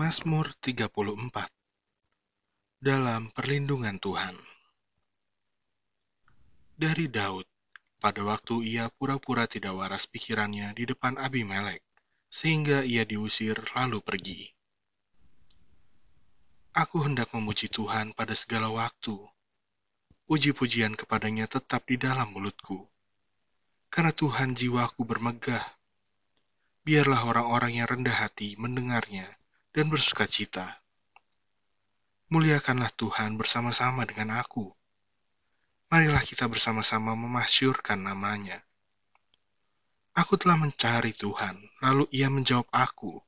Mazmur 34 Dalam perlindungan Tuhan Dari Daud, pada waktu ia pura-pura tidak waras pikirannya di depan Abimelek, sehingga ia diusir lalu pergi. Aku hendak memuji Tuhan pada segala waktu. Puji-pujian kepadanya tetap di dalam mulutku. Karena Tuhan jiwaku bermegah. Biarlah orang-orang yang rendah hati mendengarnya dan bersuka cita. Muliakanlah Tuhan bersama-sama dengan aku. Marilah kita bersama-sama memasyurkan namanya. Aku telah mencari Tuhan, lalu ia menjawab aku,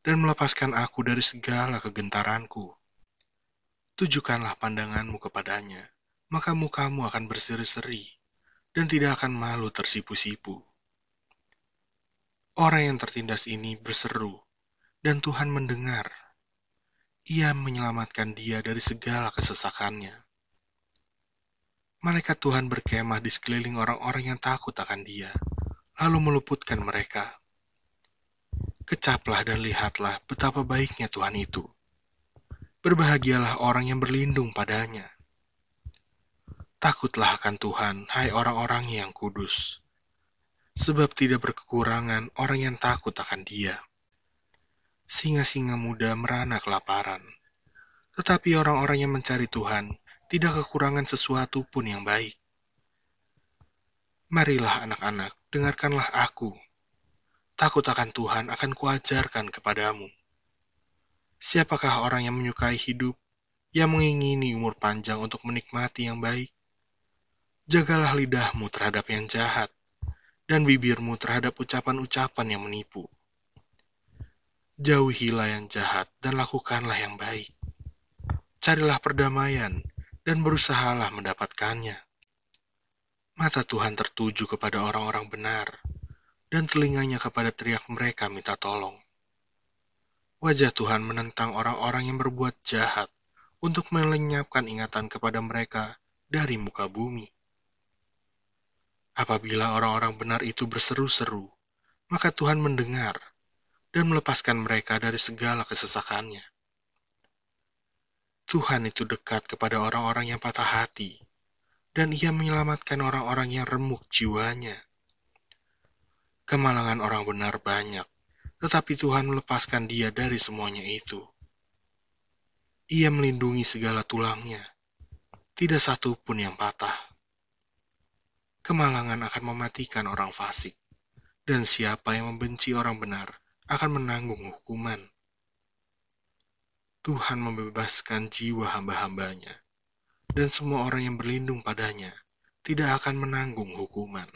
dan melepaskan aku dari segala kegentaranku. Tujukanlah pandanganmu kepadanya, maka mukamu akan berseri-seri, dan tidak akan malu tersipu-sipu. Orang yang tertindas ini berseru, dan Tuhan mendengar. Ia menyelamatkan dia dari segala kesesakannya. Malaikat Tuhan berkemah di sekeliling orang-orang yang takut akan dia, lalu meluputkan mereka. Kecaplah dan lihatlah betapa baiknya Tuhan itu. Berbahagialah orang yang berlindung padanya. Takutlah akan Tuhan, hai orang-orang yang kudus, sebab tidak berkekurangan orang yang takut akan Dia singa-singa muda merana kelaparan. Tetapi orang-orang yang mencari Tuhan tidak kekurangan sesuatu pun yang baik. Marilah anak-anak, dengarkanlah aku. Takut akan Tuhan akan kuajarkan kepadamu. Siapakah orang yang menyukai hidup, yang mengingini umur panjang untuk menikmati yang baik? Jagalah lidahmu terhadap yang jahat, dan bibirmu terhadap ucapan-ucapan yang menipu Jauhilah yang jahat dan lakukanlah yang baik. Carilah perdamaian dan berusahalah mendapatkannya. Mata Tuhan tertuju kepada orang-orang benar, dan telinganya kepada teriak mereka minta tolong. Wajah Tuhan menentang orang-orang yang berbuat jahat untuk melenyapkan ingatan kepada mereka dari muka bumi. Apabila orang-orang benar itu berseru-seru, maka Tuhan mendengar dan melepaskan mereka dari segala kesesakannya. Tuhan itu dekat kepada orang-orang yang patah hati, dan ia menyelamatkan orang-orang yang remuk jiwanya. Kemalangan orang benar banyak, tetapi Tuhan melepaskan dia dari semuanya itu. Ia melindungi segala tulangnya, tidak satu pun yang patah. Kemalangan akan mematikan orang fasik, dan siapa yang membenci orang benar akan menanggung hukuman. Tuhan membebaskan jiwa hamba-hambanya, dan semua orang yang berlindung padanya tidak akan menanggung hukuman.